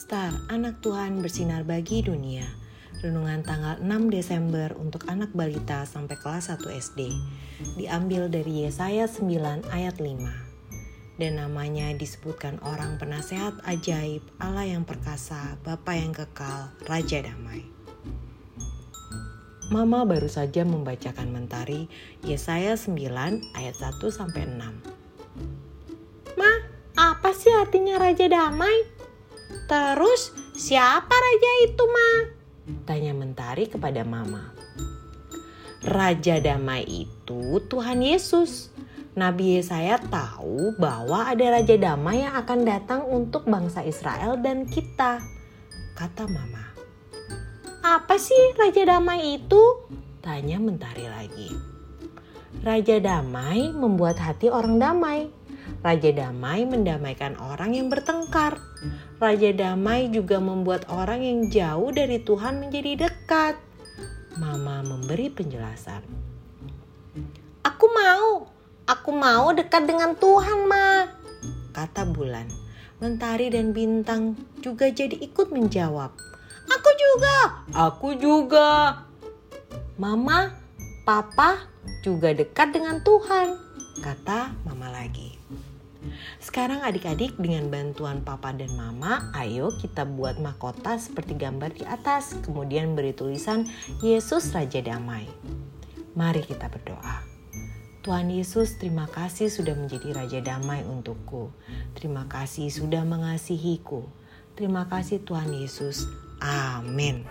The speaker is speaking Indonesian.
Star, anak Tuhan bersinar bagi dunia. Renungan tanggal 6 Desember untuk anak balita sampai kelas 1 SD. Diambil dari Yesaya 9 ayat 5. Dan namanya disebutkan orang penasehat ajaib, Allah yang perkasa, Bapa yang kekal, Raja damai. Mama baru saja membacakan mentari Yesaya 9 ayat 1 sampai 6. Ma, apa sih artinya Raja Damai? Terus siapa raja itu ma? Tanya Mentari kepada mama. Raja damai itu Tuhan Yesus. Nabi Yesaya tahu bahwa ada raja damai yang akan datang untuk bangsa Israel dan kita. Kata mama. Apa sih raja damai itu? Tanya Mentari lagi. Raja damai membuat hati orang damai. Raja damai mendamaikan orang yang bertengkar. Raja Damai juga membuat orang yang jauh dari Tuhan menjadi dekat. Mama memberi penjelasan. Aku mau, aku mau dekat dengan Tuhan, Ma. Kata bulan. Mentari dan bintang juga jadi ikut menjawab. Aku juga, aku juga. Mama, papa juga dekat dengan Tuhan, kata mama lagi. Sekarang adik-adik dengan bantuan papa dan mama, ayo kita buat mahkota seperti gambar di atas, kemudian beri tulisan Yesus Raja Damai. Mari kita berdoa. Tuhan Yesus, terima kasih sudah menjadi Raja Damai untukku. Terima kasih sudah mengasihiku. Terima kasih Tuhan Yesus. Amin.